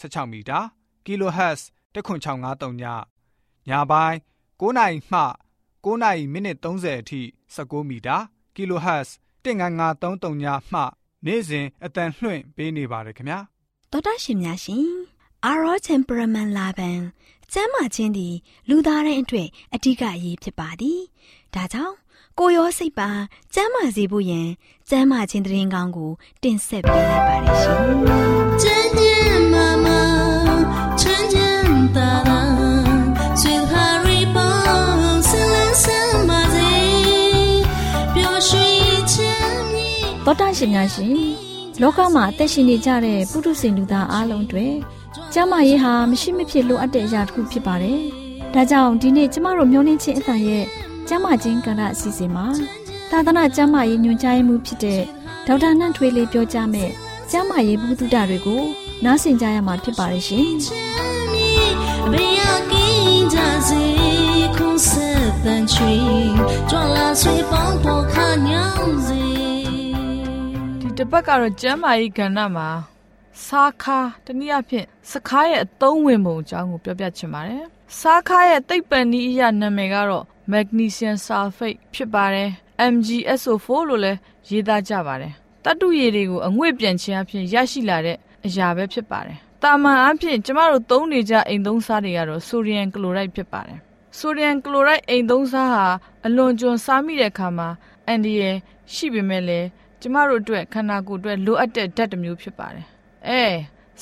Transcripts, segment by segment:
16မီတာ kHz 10653ညညပိုင်း9နိုင်မှ9နိုင်မိနစ်30အထိ16မီတာ kHz 19533ညမှနေ့စဉ်အတန်လှွင့်ပေးနေပါတယ်ခင်ဗျာတော်တာရှင်များရှင်အာရော temperament လာပန်ကျမ်းမာခြင်းသည်လူသားတိုင်းအတွက်အဓိကအရေးဖြစ်ပါသည်ဒါကြောင့်ကိုရောစိတ်ပါကျမ်းမာစေဖို့ယင်ကျမ်းမာခြင်းတရင်ကောင်းကို တင်ဆက်ပေးလိုက်ပါတယ်ရှင်။ကျမ်းကျမ်းမာမာ တောတာရှင်များရှင်လောကမှာအသက်ရှင်နေကြတဲ့ပုထုဇဉ်လူသားအလုံးတွေကျမ်းမာရေးဟာမရှိမဖြစ်လိုအပ်တဲ့အရာတစ်ခုဖြစ်ပါတယ်။ဒါကြောင့်ဒီနေ့ကျမတို့မျှဝင့်ခြင်းအသံရဲ့ကျမ်းမာခြင်းကဏ္ဍအစီအစဉ်မှာသာသနာကျမ်းမာရေးညွှန်ကြားမှုဖြစ်တဲ့ဒေါက်တာနှန့်ထွေးလေးပြောကြားမယ်ကျမ်းမာရေးဘုဒ္ဓတွေကိုနားဆင်ကြရမှာဖြစ်ပါရဲ့ရှင်။ဒီ တစ်ပတ်ကတော့ကျမ်းမာရေးကဏ္ဍမှာစားခါတနည်းအားဖြင့်စခါရဲ့အသုံးဝင်ပုံအကြောင်းကိုပြောပြချင်ပါတယ်။စားခါရဲ့သိပ္ပံနည်းအရနာမည်ကတော့ magnesium sulfate ဖြစ်ပါတယ် MgSO4 လို့လည်းရေးသားကြပါတယ်တတ္တုရည်တွေကိုအငွေ့ပြန်ခြင်းအဖြစ်ရရှိလာတဲ့အရာပဲဖြစ်ပါတယ်တာမန်အဖြစ်ကျမတို့သုံးနေကြအိမ်သုံးစားတွေကတော့ဆိုဒီယမ်ကလိုရိုက်ဖြစ်ပါတယ်ဆိုဒီယမ်ကလိုရိုက်အိမ်သုံးစားဟာအလွန်ကျွံစားမိတဲ့အခါမှာအန်ဒီရယ်ရှိပေမဲ့လည်း ကျမတို့အတွက်ခန္ဓာကိုယ်အတွက်လိုအပ်တဲ့ဓာတ်တစ်မျိုးဖြစ်ပါတယ်အဲ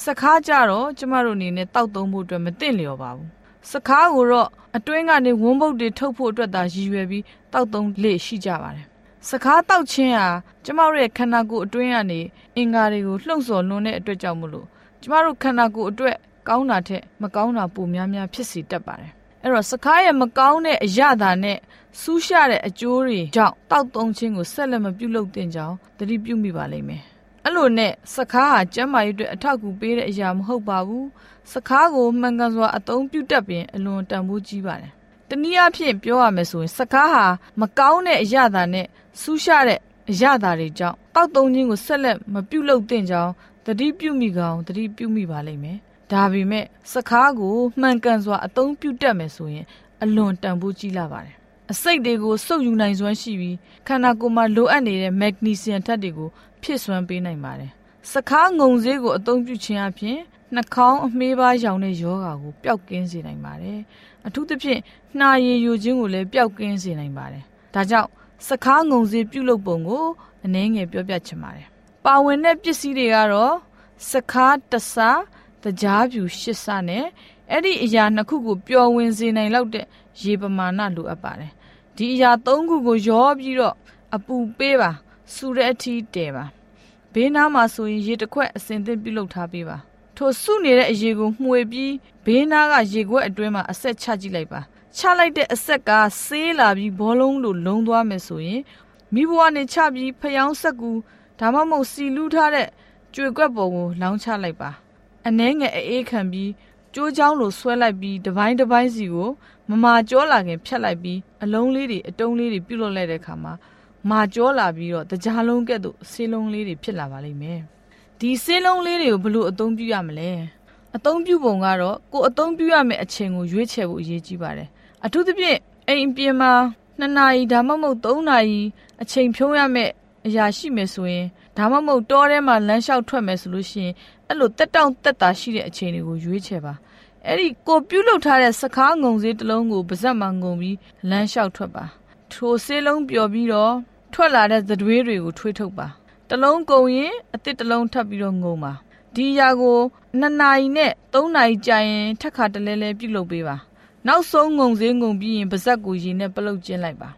စကားကြတော့ကျမတို့အနေနဲ့တောက်သုံးဖို့အတွက်မသင့်လျော်ပါဘူးစကားကိုတော့အတွင်းကနေဝန်းပုတ်တွေထုတ်ဖို့အတွက်သာရည်ရွယ်ပြီးတောက်သုံးလေရှိကြပါတယ်။စကားတောက်ခြင်းဟာကျမတို့ရဲ့ခန္ဓာကိုယ်အတွင်းကနေအင်္ဂါတွေကိုလှုံ့ဆော်လွန်တဲ့အတွက်ကြောင့်မလို့ကျမတို့ခန္ဓာကိုယ်အတွက်ကောင်းတာထက်မကောင်းတာပိုများများဖြစ်စေတတ်ပါတယ်။အဲ့တော့စကားရဲ့မကောင်းတဲ့အရာသာနဲ့ ဆူးရှတဲ့အကျိုးတွေကြောင့်တောက်သုံးခြင်းကိုဆက်လက်မပြုလုပ်သင့်ကြောင်းသတိပြုမိပါလိမ့်မယ်။အဲ့လိုနဲ့စကားဟာကျမ်းမာရေးအတွက်အထောက်အကူပေးတဲ့အရာမဟုတ်ပါဘူးစကားကိုမှန်ကန်စွာအသုံးပြုတတ်ပြင်အလွန်တန်ဖိုးကြီးပါတယ်။တနည်းအားဖြင့်ပြောရမယ်ဆိုရင်စကားဟာမကောင်းတဲ့အရာသာနဲ့ဆူးရှတဲ့အရာသာတွေကြောင့်တောက်သုံးခြင်းကိုဆက်လက်မပြုလုပ်သင့်ကြောင်းသတိပြုမိကောင်သတိပြုမိပါလိမ့်မယ်။ဒါပေမဲ့စကားကိုမှန်ကန်စွာအသုံးပြုတတ်မယ်ဆိုရင်အလွန်တန်ဖိုးကြီးလာပါတယ်။ အစိတ်တွေကိုစုပ်ယူနိုင်စွမ်းရှိပြီးခန္ဓာကိုယ်မှာလိုအပ်နေတဲ့မက်ဂနီဆီယမ်ဓာတ်တွေကိုဖြစ်စွမ်းပေးနိုင်ပါတယ်။စကားငုံဆေးကိုအသုံးပြုခြင်းအပြင်နှာခေါင်းအမေးပါးရောင်တဲ့ယောဂါကိုပျောက်ကင်းစေနိုင်ပါတယ်။အထူးသဖြင့်နှာရည်ယိုခြင်းကိုလည်းပျောက်ကင်းစေနိုင်ပါတယ်။ဒါကြောင့်စကားငုံစေးပြုလုပ်ပုံကိုအနည်းငယ်ပြောပြချင်ပါတယ်။ပါဝင်တဲ့ပစ္စည်းတွေကတော့စကားတဆာတကြားပြူရှစ်ဆနဲ့အဲ့ဒီအရာနှစ်ခုကိုပျော်ဝင်စေနိုင်လောက်တဲ့ရေပမာဏလိုအပ်ပါတယ်။ ဒီအရာသုံးခုကိုရောပြီးတော့အပူပေးပါစူတဲ့အထိတဲပါဘေးနားမှာဆိုရင်ရေတစ်ခွက်အစင်သင့်ပြုလုပ်ထားပေးပါထိုစုနေတဲ့အရေကိုမှွေပြီးဘေးနားကရေခွက်အတွင်းမှာအဆက်ချကြည့်လိုက်ပါချလိုက်တဲ့အဆက်ကဆေးလာပြီးဘောလုံးလိုလုံးသွားမယ်ဆိုရင်မိဘကနေချပြီးဖျောင်းဆက်ကူဒါမှမဟုတ်စီလူးထားတဲ့ကြွေကွက်ပုံကိုလောင်းချလိုက်ပါအနှဲငယ်အေးခံပြီးကြိုးချောင်းလိုဆွဲလိုက်ပြီးတပိုင်းတပိုင်းစီကို မမာကြောလာခင်ဖြတ်လိုက်ပြီးအလုံးလေးတွေအတုံးလေးတွေပြုတ်လွတ်လိုက်တဲ့အခါမှာမာကြောလာပြီးတော့တကြားလုံးကဲ့သို့ဆေးလုံးလေးတွေဖြစ်လာပါလိမ့်မယ်ဒီဆေးလုံးလေးတွေကိုဘလို့အသုံးပြုရမလဲအသုံးပြုပုံကတော့ကိုအသုံးပြုရမယ့်အချိန်ကိုရွေးချယ်ဖို့အရေးကြီးပါတယ်အထူးသဖြင့်အိမ်ပြင်မှာ2နာရီဒါမှမဟုတ်3နာရီအချိန်ဖြုံးရမယ့်အရာရှိမယ်ဆိုရင်ဒါမှမဟုတ်တောထဲမှာလမ်းလျှောက်ထွက်မယ်ဆိုလို့ရှိရင်အဲ့လိုတက်တောင့်တက်တာရှိတဲ့အချိန်တွေကိုရွေးချယ်ပါ အဲ့ဒီကိုပြုတ်လုထားတဲ့စကားငုံစည်းတစ်လုံးကိုပါဇက်မှငုံပြီးလမ်းလျှောက်ထွက်ပါထိုဆေးလုံးပျော်ပြီးတော့ထွက်လာတဲ့သတွေးတွေကိုထွေးထုတ်ပါတလုံးကုန်ရင်အစ်စ်တလုံးထပ်ပြီးတော့ငုံပါဒီຢာကို2နာရီနဲ့3နာရီကြာရင်ထက်ခါတလဲလဲပြုတ်လုပ်ပေးပါနောက်ဆုံးငုံစင်းငုံပြီးရင်ပါဇက်ကိုရေနဲ့ပလုတ်ကျင်းလိုက်ပါ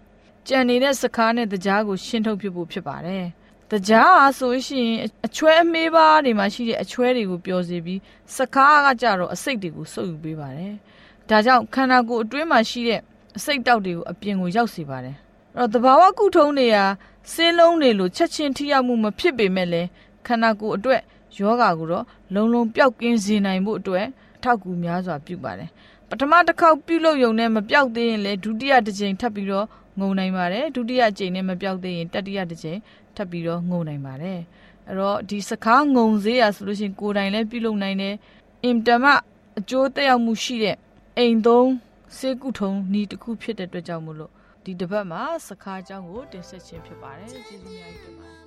ကြံနေတဲ့စကားနဲ့တကြားကိုရှင်းထုတ်ဖြစ်ဖို့ဖြစ်ပါတယ် တကြားဆိုရှင်အချွဲအမေးပါးတွေမှာရှိတဲ့အချွဲတွေကိုပျော်စေပြီးစကားကကြတော့အစိတ်တွေကိုစုပ်ယူပေးပါတယ်။ဒါကြောင့်ခန္ဓာကိုယ်အတွင်းမှာရှိတဲ့အစိတ်တောက်တွေကိုအပြင်ကိုရောက်စေပါတယ်။အဲ့တော့တဘာဝကုထုံးတွေဟာဆေးလုံးတွေလိုချက်ချင်းထိရောက်မှုမဖြစ်ပေမဲ့လည်းခန္ဓာကိုယ်အတွက်ယောဂါကိုတော့လုံလုံပျောက်ကင်းစေနိုင်မှုအတွက်အထောက်အကူများစွာပြုပါတယ်။ပထမတစ်ခေါက်ပြုလုပ်ရုံနဲ့မပျောက်သေးရင်လည်းဒုတိယတစ်ကြိမ်ထပ်ပြီးတော့ငုံနိုင်ပါတယ်။ဒုတိယကြိမ်နဲ့မပျောက်သေးရင်တတိယတစ်ကြိမ် ထပ်ပြီးတော့ငုံနိုင်ပါတယ်အဲ့တော့ဒီစကားငုံစေးရဆိုလို့ရှိရင်ကိုယ်တိုင်လည်းပြုလုပ်နိုင်တယ်အင်တမအကျိုးသက်ရောက်မှုရှိတဲ့အိမ်သုံးစေကုထုံဤတစ်ခုဖြစ်တဲ့အတွက်ကြောင့်မို့လို့ဒီတစ်ပတ်မှာစကားအကြောင်းကိုတင်ဆက်ခြင်းဖြစ်ပါတယ်ကျေးဇူးများကြီးတင်ပါတယ်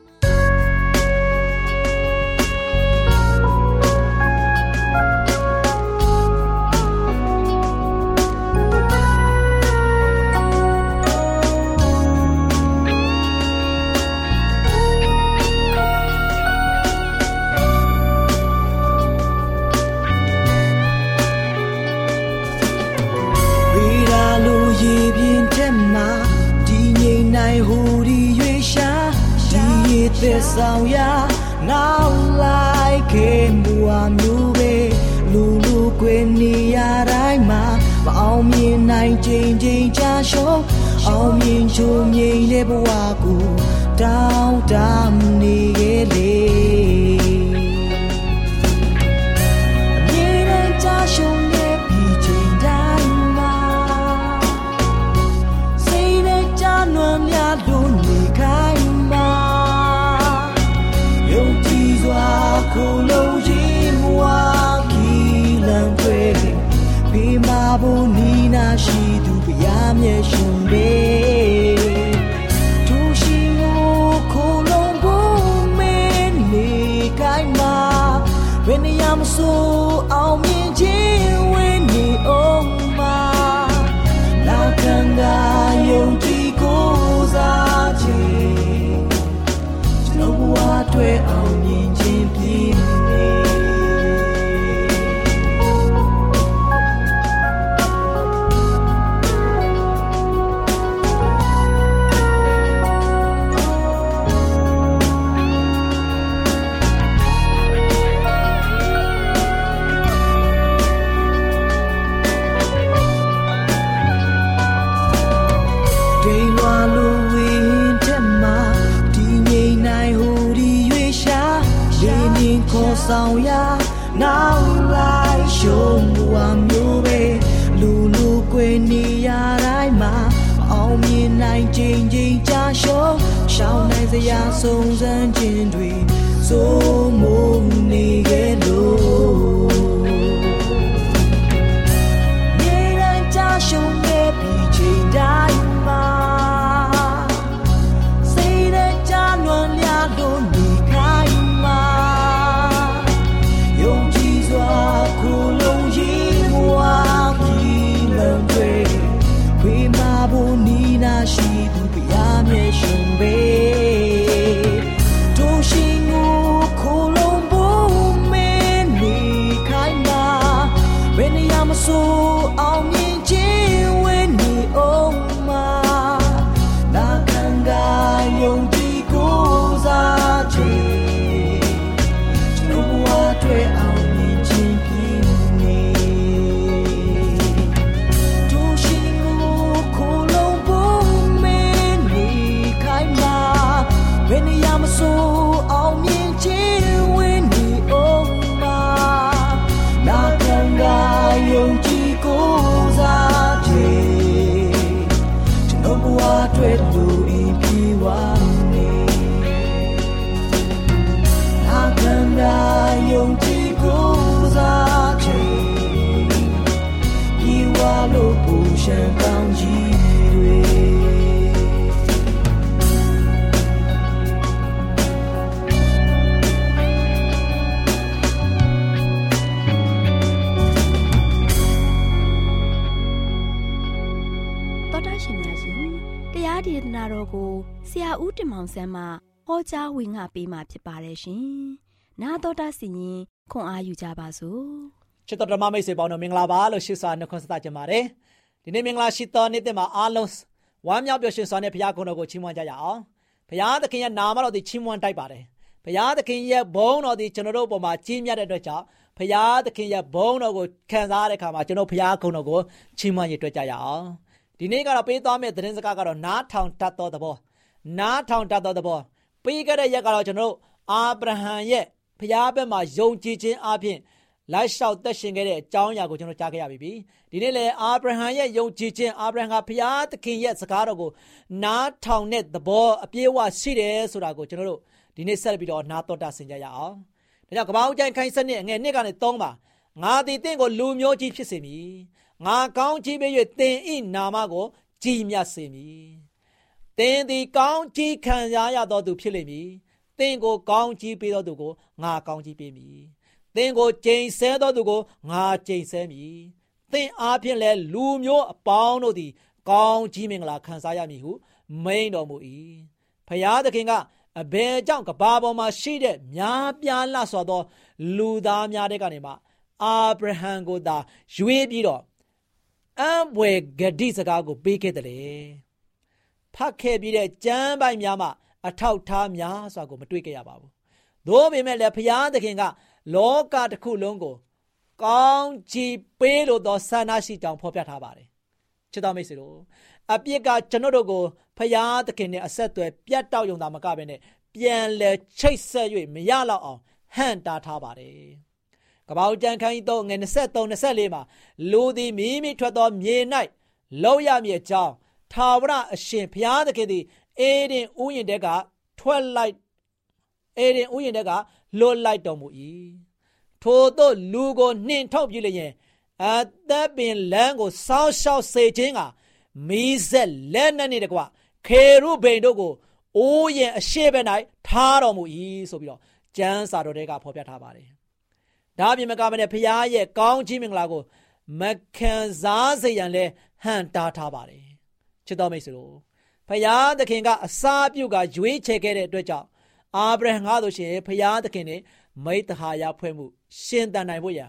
ဆောင်ရာနောက်လိုက်ရှုံးမှုအမျိုးပဲလူလူကွယ်နေရတိုင်းမှာအောင်မြင်နိုင်ခြင်းချင်းကြရှုံးရှောင်းနိုင်စရာဆုံးစမ်းခြင်းတွေစိုး ဦးတင်မောင်ဆန်းမှဟောကြားဝင်ငါပေးมาဖြစ်ပါတယ်ရှင်။나တော်တာစီရင်ခွန်အားယူကြပါစို့။ချစ်တော်ဓမ္မမိတ်ဆွေပေါင်းတို့မင်္ဂလာပါလို့ရှိစွာနှုတ်ခွန်းဆက်ကြပါတယ်။ဒီနေ့မင်္ဂလာရှိသောနေ့တင်မှာအားလုံးဝမ်းမြောက်ပျော်ရွှင်စွာနဲ့ဘုရားကုံတော်ကိုချီးမွမ်းကြရအောင်။ ဘုရားသခင်ရဲ့နာမတော်ဒီချီးမွမ်းတိုက်ပါတယ်ဘုရားသခင်ရဲ့ဘုန်းတော်ဒီကျွန်တော်တို့အပေါ်မှာကြီးမြတ်တဲ့အတွက်ကြောင့်ဘုရားသခင်ရဲ့ဘုန်းတော်ကိုခံစားရတဲ့အခါမှာကျွန်တော်ဘုရားခုံတော်ကိုချီးမွမ်းရတွေ့ကြရအောင်ဒီနေ့ကတော့ပေးသွားမယ့်သတင်းစကားကတော့နားထောင်တတ်သောသဘော နားထောင်တတ်သောသဘောပြီးခဲ့တဲ့ရက်ကတော့ကျွန်တော်တို့အာဗြဟံရဲ့ဘုရားဘက်မှာယုံကြည်ခြင်းအပြင်လိုက်လျှောက်သက်ရှင်ခဲ့တဲ့အကြောင်းအရာကိုကျွန်တော်ကြားခဲ့ရပြီ။ဒီနေ့လေအာဗြဟံရဲ့ယုံကြည်ခြင်းအာဗြဟံကဘုရားသခင်ရဲ့စကားတော်ကိုနားထောင်တဲ့သဘောအပြည့်အဝရှိတယ်ဆိုတာကိုကျွန်တော်တို့ဒီနေ့ဆက်ပြီးတော့နားတော်တာဆင်ကြရအောင်။ဒါကြောင့်ကပောင်းကျန်ခိုင်းစနစ်ငယ်နှစ်ကနေ3ပါငါသည်တင့်ကိုလူမျိုးကြီးဖြစ်စေမည်။ငါကောင်းကြီးပေး၍တင်ဤနာမကိုကြည်မြတ်စေမည်။ တင်သည်ကောင်းကြီးခံရရသောသူဖြစ်လိမ့်မည်။တင်ကိုကောင်းကြီးပေးသောသူကိုငါကောင်းကြီးပေးမည်။သင်ကိုကျိန်ဆဲသောသူကိုငါကျိန်ဆဲမည်။သင်အားဖြင့်လည်းလူမျိုးအပေါင်းတို့သည် ကောင်းကြီးမင်္ဂလာခံစားရမည်ဟုမိန်တော်မူ၏။ဖယားသခင်ကအဘယ်ကြောင့်ကဘာပေါ်မှာရှိတဲ့များပြားလှစွာသော လူသားများတဲ့ကနေမှအာဗြဟံကိုသာရွေးပြီးတော့အံဘွယ်ဂတိစကားကိုပေးခဲ့တယ်။ ဖတ်ခဲ့ပြီးတဲ့ကျမ်းပိုင်များမှာအထောက်ထားများစွာကိုမတွေ့ခဲ့ရပါဘူး။သို့ပေမဲ့လည်းဖယားသခင်က လောကတစ်ခုလုံးကို ကောင်းချီးပေးလို့သောဆန္ဒရှိကြောင်းဖော်ပြထားပါတယ်ချစ်တော်မိတ်ဆွေတို့အပြစ်ကကျွန်တော်တို့ကိုဖယားသခင်နဲ့အဆက်အသွယ်ပြတ်တောက်ယုံတာမကဘဲနဲ့ပြန်လဲချိတ်ဆက်၍မရတော့အောင်ဟန့်တားထားပါတယ်ကပောက်ကြံခန်းကြီးတော့ငွေ23 24မှာလူသည်မိမိထွက်သောမြေ၌လောက်ရမည်အကြောင်း သာဝရအရှင်ဘုရားသခင်သည်အေဒင်ဥယျာဉ်တဲကထွက်လိုက်အေဒင်ဥယျာဉ်တဲကလွတ်လိုက်တော်မူ၏ထို့သောလူကိုနှင်ထုတ်ပြလျင်အသက်ပင်လမ်းကိုစောင်းရှောက်စေခြင်းကမီးဆက်လက်နဲ့နေတကွခေရုဗိန်တို့ကိုအိုးရင်အရှိဘက်၌ထားတော်မူ၏ဆိုပြီးတော့ကျမ်းစာတော်တွေကဖော်ပြထားပါတယ်ဒါပြင်မကမနဲ့ဖရားရဲ့ကောင်းချီးမင်္ဂလာကိုမခံစားစေရန်လဲဟန်တားထားပါတယ် ချစ်တော်မိတ်ဆွေတို့ဖရားသခင်ကအစာပြုတ်ကရွေးချယ်ခဲ့တဲ့အတွက်ကြောင့်အာဗြဟံကားဆိုရှင်ဖရာသခင်နဲ့မိတ္တဟာယဖွဲ့မှု ရှင်တန်နိုင်ဖို့ရ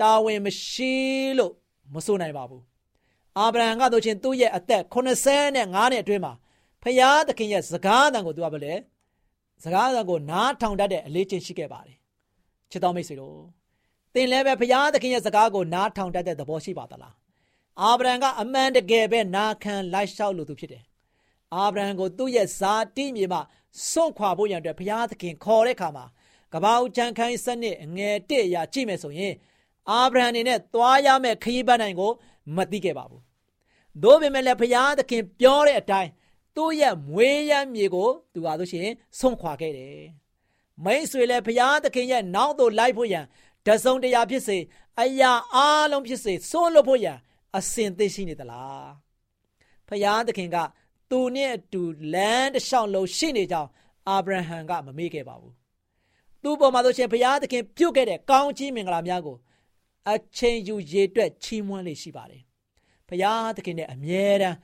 တာဝန်မရှိလို့မဆိုနိုင်ပါဘူးအာဗြဟံကဆိုရှင်သူ့ရဲ့အသက်85နှစ်အတွင်းမှာဖရာသခင်ရဲ့စကားသံကိုသူကဘယ်လဲစကားသံကိုနားထောင်တတ်တဲ့အလေးချင်းရှိခဲ့ပါတယ်ချစ်တော်မိတ်ဆွေတို့သင်လည်းပဲဖရာသခင်ရဲ့စကားကိုနားထောင်တတ်တဲ့သဘောရှိပါသလား အာဗြဟံကအမှန်တကယ်ပဲနာခံလိုက်လျှောက်လို့သူဖြစ်တယ်အာဗြဟံကိုသူ့ရဲ့ဇာတိမြေမှာစွန့်ခွာဖို့ရန်အတွက်ဘုရားသခင်ခေါ်တဲ့အခါမှာကပောက်ချန်ခိုင်းစနစ်ငယ်တစ်ရာကြည့်မယ်ဆိုရင်အာဗြဟံနေနဲ့သွားရမယ့်ခရီးပန်းနိုင်ကိုမသိခဲ့ပါဘူး။သို့ပေမဲ့လည်းဘုရားသခင်ပြောတဲ့အတိုင်းသူ့ရဲ့မွေးရမြေကိုသူဟာဆိုရှင်စွန့်ခွာခဲ့တယ်။မိတ်ဆွေလည်းဘုရားသခင်ရဲ့နောက်သို့လိုက်ဖို့ရန်တစုံတရာဖြစ်စေအရာအလုံးဖြစ်စေစွန့်လွတ်ဖို့ရန် အစဉ်သိရှိနေသလား။ဘုရားသခင်ကသူနဲ့အတူလမ်းတစ်လျှောက်လုံးရှိနေကြောင်းအာဗြဟံကမမေ့ခဲ့ပါဘူးသူ့ပေါ်မှာဆိုရှင်ဘုရားသခင်ပြုတ်ခဲ့တဲ့ကောင်းချီးမင်္ဂလာများကိုအချိန်ယူရေတွက်ချီးမွမ်းလေရှိပါတယ်ဘုရားသခင်နဲ့အမြဲတမ်း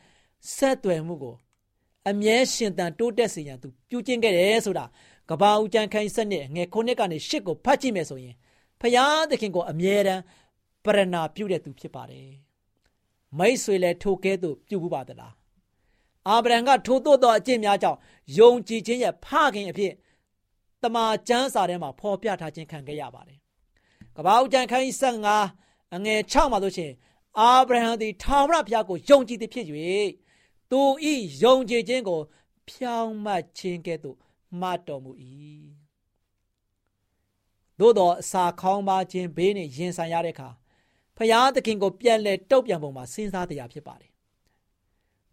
ဆက်သွယ်မှုကိုအမြဲရှင်သန်တိုးတက်စေရန်သူပြုကျင့်ခဲ့တယ်ဆိုတာကဘာဦးကျန်ခိုင်းစနစ်ငယ်ခုနှစ်ကနေရှစ်ကိုဖတ်ကြည့်မယ်ဆိုရင်ဘုရားသခင်ကိုအမြဲတမ်းပရဏာပြုတဲ့သူဖြစ်ပါတယ် မိတ်ဆွေလည်းထိုကဲ့သို့ပြုဘူးပါသလားအာဗြဟံကထိုးသို့သောအကျင့်များကြောင့်ယုံကြည်ခြင်းရဲ့ဖခင်အဖြစ်တမန်ကျမ်းစာထဲမှာဖော်ပြထားခြင်းခံခဲ့ရပါတယ်။ကပ္ပဦးကျမ်းခန်းကြီး15အငယ်6မှာဆိုရှင်အာဗြဟံသည်ထာဝရဘုရားကိုယုံကြည်သည်ဖြစ်၍သူဤယုံကြည်ခြင်းကို ဖြောင်းမှတ်ခြင်းကဲ့သို့မှတ်တော်မူ၏။သို့သောအစာခေါင်းပါခြင်းဘေးနှင့်ရင်ဆိုင်ရတဲ့အခါ ဖျားသခင်ကိုပြန်လဲတုတ်ပြန်ပုံမှာစဉ်းစားတရားဖြစ်ပါတယ်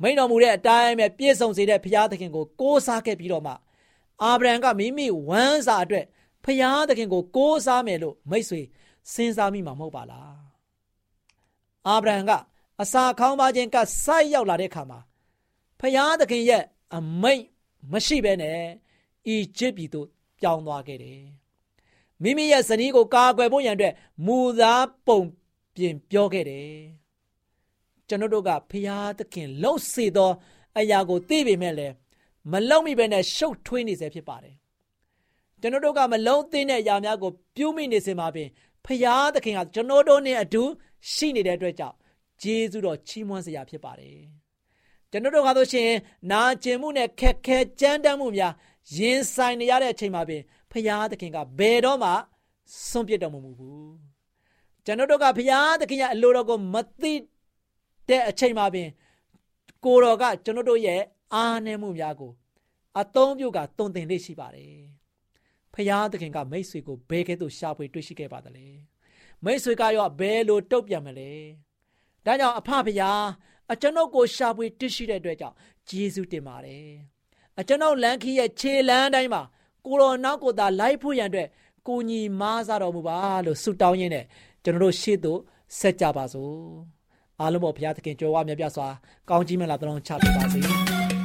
မိန်တော်မူတဲ့အတိုင်းပဲပြည့်စုံစေတဲ့ဘုရားသခင်ကိုကိုးစားခဲ့ပြီးတော့မှအာဗြဟံကမိမိဝမ်းစာအတွက်ဘုရားသခင်ကိုကိုးစားမယ်လို့မိတ်ဆွေစဉ်းစားမိမှာမဟုတ်ပါလားအာဗြဟံကအစာခေါင်းပါခြင်းကစိုက်ရောက်လာတဲ့အခါမှာဘုရားသခင်ရဲ့အမိတ်မရှိဘဲနဲ့အီဂျစ်ပြည်သို့ပြောင်းသွားခဲ့တယ်မိမိရဲ့ဇနီးကိုကာကွယ်ဖို့ရန်အတွက်မူသားပုံ ပြင်ပြောခဲ့တယ်ကျွန်တော်တို့ကဖရာသခင်လှုပ်စေသောအရာကိုသိပေမဲ့လည်းမလုံမိပဲနဲ့ရှုပ်ထွေးနေစေဖြစ်ပါတယ်ကျွန်တော်တို့ကမလုံသိတဲ့အရာများကိုပြုမိနေစေမှာပင်ဖရာသခင်ကကျွန်တော်တို့နဲ့အတူရှိနေတဲ့အတွက်ကြောင့်ဂျေဇုတော်ချီးမွမ်းစရာဖြစ်ပါတယ်ကျွန်တော်တို့ကဆိုရှင်နာကျင်မှုနဲ့ခက်ခဲကြမ်းတမ်းမှုများရင်ဆိုင်နေရတဲ့အချိန်မှာပင်ဖရာသခင်ကဘယ်တော့မှစွန့်ပစ်တော်မမူဘူး ကျွန်တော်တို့ကဖရာသခင်ရဲ့အလိုတော်ကိုမသိတဲ့အချိန်မှာပင် ကိုတော်ကကျွန်တော်တို့ရဲ့အားနည်းမှုများကိုအသုံးပြုကတုံသင်လေးရှိပါတယ်ဖရာသခင်ကမိတ်ဆွေကိုဘယ်ကဲ့သို့ရှာဖွေတွေ့ရှိခဲ့ပါသလဲမိတ်ဆွေကရောဘယ်လိုတုတ်ပြန်မလဲဒါကြောင့်အဖဖရာအကျွန်ုပ်ကိုရှာဖွေတွေ့ရှိတဲ့အတွက်ကြောင့်ယေရှုတင်ပါတယ်အကျွန်ုပ်လမ်းခီးရဲ့ခြေလမ်းတိုင်းမှာကိုရောနောက်ကိုသာလိုက်ဖို့ရန်အတွက်ကိုညီမားစားတော်မူပါလို့ဆုတောင်းရင်းနဲ့ ကျွန်တော်တို့ရှေ့သို့ဆက်ကြပါစို့အားလုံးပေါ်ဘုရားသခင်ကြွယ်ဝမြတ်ပြစွာကောင်းကြီးမင်္ဂလာတောင်းချပေးပါစေ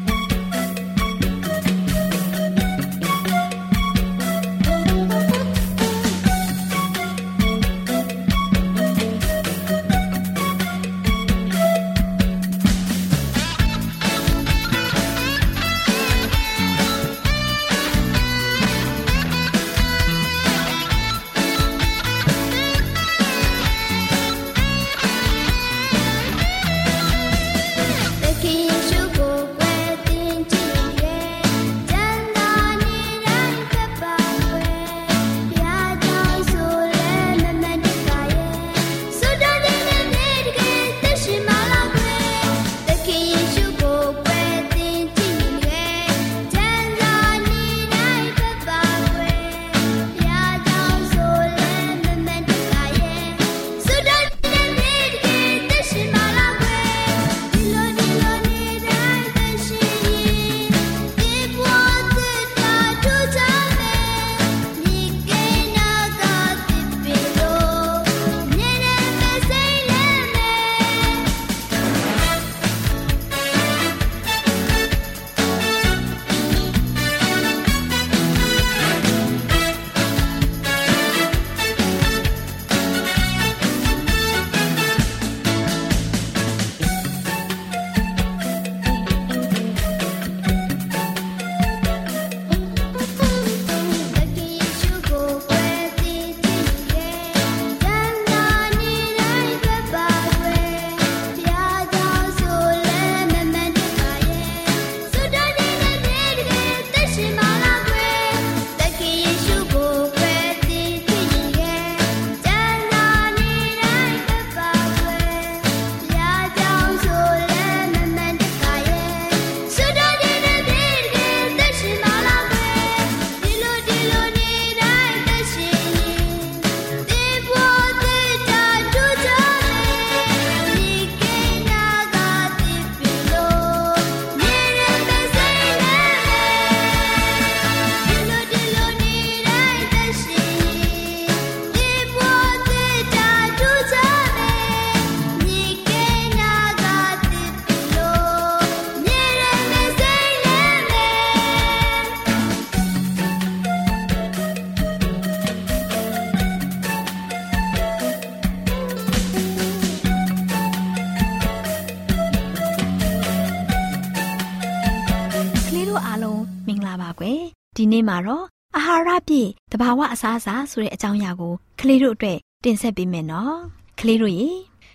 အာဟာရပြည့်တဘာဝအစားအစာဆိုတဲ့အကြောင်းအရာကိုကလေးတို့အတွက်တင်ဆက်ပေးမယ်နော်ကလေးတို့ရေ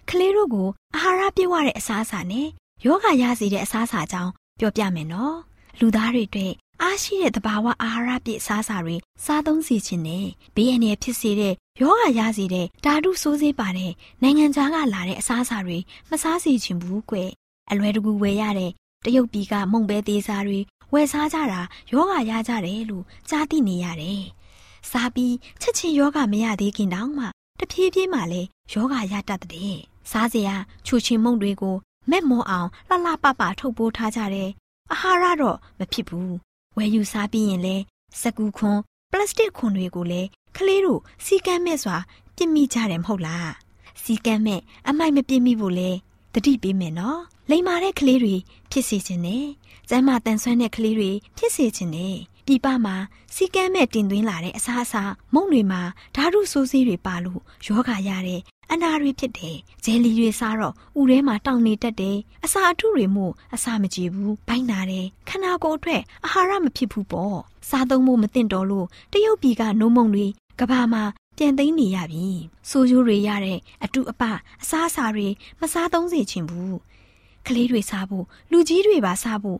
ကလေးတို့ကိုအာဟာရပြည့်ဝတဲ့အစားအစာနဲ့ယောဂရစေတဲ့အစားအစာအကြောင်းပြောပြမယ်နော်လူသားတွေအတွက်အားရှိတဲ့တဘာဝအာဟာရပြည့်အစားအစာတွေစားသုံးစီခြင်းနဲ့ဘေးအန္တရာယ်ဖြစ်စေတဲ့ယောဂရစေတဲ့ဓာတုဆိုးစေးပါတဲ့နိုင်ငံခြားကလာတဲ့အစားအစာတွေမစားစီခြင်းဘူးကွအလွယ်တကူဝယ်ရတဲ့တရုတ်ပြည်ကမုံပဲသေးစားတွေ ဝယ်စားကြတာယောဂရကြတယ်လို့ကြားသိနေရတယ်။စားပြီးချက်ချင်းယောဂမရသေးခင်တောင်မှတဖြည်းဖြည်းမှလည်းယောဂရတတ်တဲ့။စားစရာချူချင်မုန့်တွေကိုမက်မောအောင်လှလှပပထုတ်ပိုးထားကြတယ်။အာဟာရတော့မဖြစ်ဘူး။ဝယ်ယူစားပြီးရင်လည်းစကူခွန်ပလတ်စတစ်ခွန်တွေကိုလည်းကလေးတို့စီကမ်းမဲ့စွာပြစ်မိကြတယ်မဟုတ်လား။စီကမ်းမဲ့အမိုက်မပြစ်မိဖို့လဲတတိပေးမယ်နော်။ လိမ္မာတဲ့ကလေးတွေဖြစ်စေခြင်းနဲ့ကျမ်းမာတန်ဆွမ်းတဲ့ကလေးတွေဖြစ်စေခြင်းနဲ့ပြပမှာစီကမ်းမဲ့တင်သွင်းလာတဲ့အစားအစာမုံတွေမှာဓာတုဆိုးဆေးတွေပါလို့ယောဂရတဲ့အနာတွေဖြစ်တယ်။ဂျယ်လီတွေစားတော့ဥထဲမှာတောင်နေတတ်တယ်။အစာအထုတွေမို့အစာမကြည့်ဘူး။ဘိုင်းနာတယ်။ခန္ဓာကိုယ်အတွက်အာဟာရမဖြစ်ဘူးပေါ့။စားသုံးဖို့မသင့်တော်လို့တရုတ်ပြည်ကနိုးမုံတွေကဘာမှာပြန်သိမ်းနေရပြီ။ဆိုးရိုးတွေရတဲ့အတုအပအစားအစာတွေမစားသုံးစေချင်ဘူး။ ကလေးတွေစားဖို့လူကြီးတွေပါစားဖို့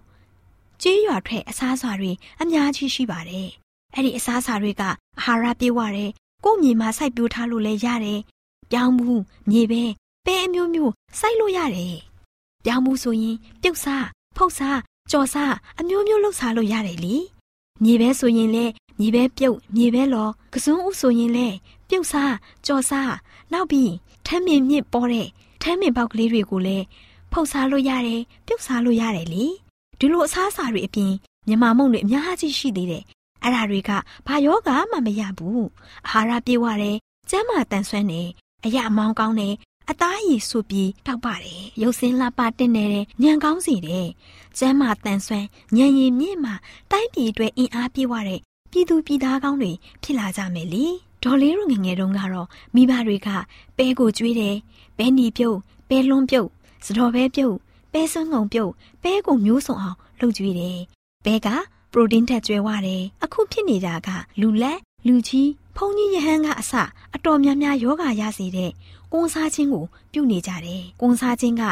ကြေးရွာထွက်အစားအစာတွေအများကြီးရှိပါတယ်။အဲ့ဒီအစားအစာတွေကအာဟာရပြည့်ဝတယ်။ကိုယ့်မြေမှာစိုက်ပျိုးထားလို့လည်းရတယ်။ပြောင်းမှုမြေပဲပဲအမျိုးမျိုးစိုက်လို့ရတယ်။ပြောင်းမှုဆိုရင်ပြုတ်စားဖုတ်စားကြော်စားအမျိုးမျိုးလှုပ်စားလို့ရတယ်လေ။မြေပဲဆိုရင်လည်းမြေပဲပြုတ်မြေပဲလောကစွန်းဥဆိုရင်လည်းပြုတ်စားကြော်စားနောက်ပြီးထမ်းမြင်မြင့်ပေါ်တဲ့ထမ်းမြင်ပေါက်ကလေးတွေကိုလည်း ဖုတ်စားလို့ရတယ်ပြုတ်စားလို့ရတယ်လေဒီလိုအစားအစာတွေအပြင်မြမမုံတွေအများကြီးရှိသေးတယ်အဲ့ဒါတွေကဘာယောဂမှမရဘူးအာဟာရပြေဝတယ်ကျန်းမာတန်ဆွမ်းတယ်အရာအမောင်းကောင်းတယ်အသားရည်ဆူပြီးတောက်ပါတယ်ရုပ်စင်းလှပတင်နေတဲ့ညံကောင်းစီတယ်ကျမ်းမာတန်ဆွမ်းညံရည်မြင့်မှတိုင်းပြည်အတွက်အင်အားပြေဝတဲ့ပြည်သူပြည်သားကောင်းတွေဖြစ်လာကြမယ်လေဒေါ်လေးတို့ငငယ်တုန်းကတော့မိဘတွေကပဲကိုကျွေးတယ်ပဲနီပြုတ်ပဲလွန်းပြုတ် စတော်ပဲပြုတ်ပဲစွန်းငုံပြုတ်ပဲကိုမျိုးစုံအောင်လှုပ်ကျွေးတယ်ပဲကပရိုတင်းထက်ကျွဲဝတယ်အခုဖြစ်နေတာကလူလက်လူကြီးဖုန်ကြီးယဟန်ကအစအတော်များများယောဂရစေတဲ့ကွန်စားခြင်းကိုပြုနေကြတယ်ကွန်စားခြင်းက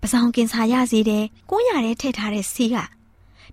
ပစောင်ကင်ဆာရစေတယ်ကွန်းရတဲ့ထည့်ထားတဲ့ဆေးက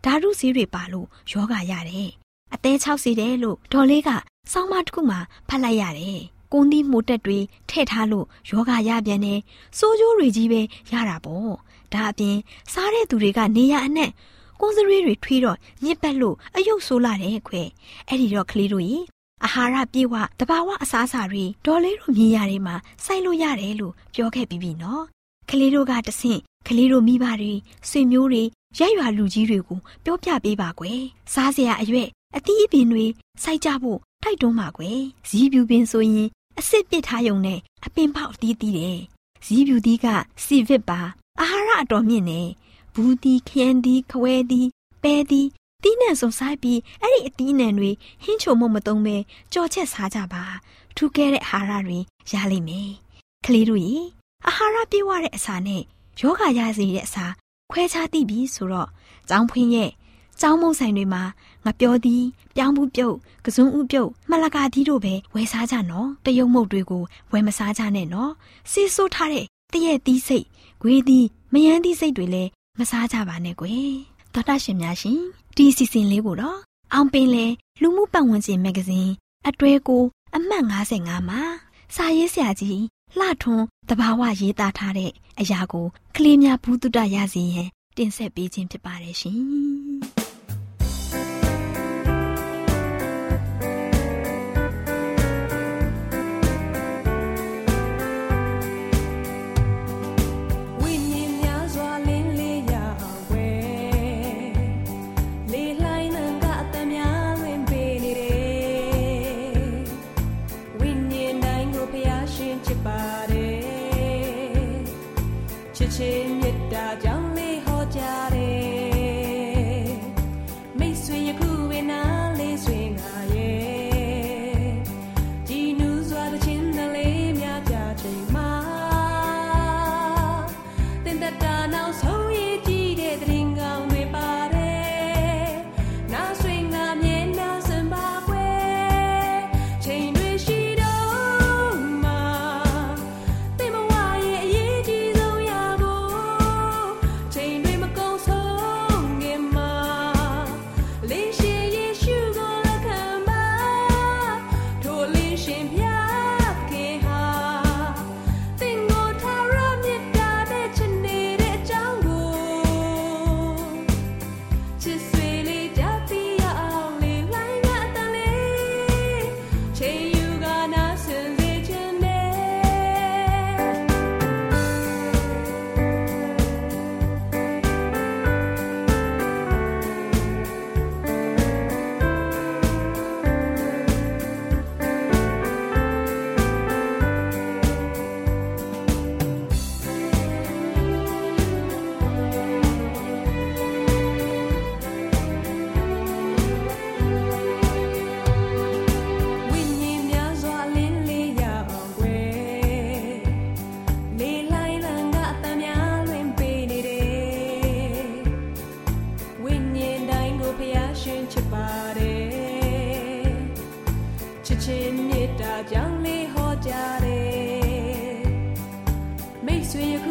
ဓာတုဆေးတွေပါလို့ယောဂရတယ်အသေးချောက်စီတယ်လို့ဒေါ်လေးကစောင်းမတစ်ခုမှဖတ်လိုက်ရတယ်။ ကွန်ဒီမိုတက်တွေထည့်ထားလို့ယောဂရပြန်တယ်။စိုးကျိုးတွေကြီးပဲရတာပေါ့။ဒါအပြင်စားတဲ့သူတွေကနေရအနှံ့ကွန်စရေးတွေထွေးတော့ညစ်ပတ်လို့အယုတ်ဆိုးလာတယ်ခွဲ။အဲ့ဒီတော့ကလေးတို့ရေအာဟာရပြေဝတဘာဝအစားအစာတွေဒေါ်လေးတို့မြင်ရတွေမှာစိုက်လို့ရတယ်လို့ပြောခဲ့ပြီးပြီနော်။ကလေးတို့ကတဆင့်ကလေးတို့မိဘတွေဆွေမျိုးတွေရက်ရွာလူကြီးတွေကိုပြောပြပေးပါကွယ်။စားစရာအရွက်အသီးအပင်တွေစိုက်ကြဖို့ထိုက်တွန်းပါကွယ်။ဇီးပြူပင်ဆိုရင် အစ်စ်ပစ်ထားရုံနဲ့အပင်ပေါက်သီးသီးတယ်။ဇီးပြူသီးကစီဗစ်ပါအာဟာရအတော်မြင့်နေဘူးသီးခရမ်းသီးခွဲသီးပဲသီးတီးနှံစုံဆိုင်ပြီးအဲ့ဒီအတီးနှံတွေဟင်းချုံမမသုံးပဲကြော်ချက်စားကြပါထူးကဲတဲ့အာဟာရတွေရလိမ့်မယ်ကလေးတို့ရေအာဟာရပြည့်ဝတဲ့အစာနဲ့ယောဂရစေတဲ့အစာခွဲခြားသိပြီဆိုတော့ចောင်းဖွင်းရဲ့ ចောင်းမုံဆိုင်တွေမှာငါပြောသည်ပြောင်းဘူးပြုတ်ကစုံဥပြုတ်မှလကာသည်တို့ပဲဝယ်စားကြနော်တရုံမုတ်တွေကိုဝယ်မစားကြနဲ့နော်စီဆိုးထားတဲ့တရက်သီးစိတ်ဂွေးသီးမယန်းသီးစိတ်တွေလည်းမစားကြပါနဲ့ကွယ်သောတာရှင်များရှင်ဒီစီစဉ်လေးကိုတော့အောင်ပင်လေလူမှုပတ်ဝန်းကျင်မဂ္ဂဇင်းအတွဲကိုအမှတ်55မှာစာရေးဆရာကြီးလှထွန်းတဘာဝရေးသားထားတဲ့အရာကိုကလေးများဘူးတုတရစီရင်တင်ဆက်ပေးခြင်းဖြစ်ပါတယ်ရှင်။ ချ ချစ် တယ်မိ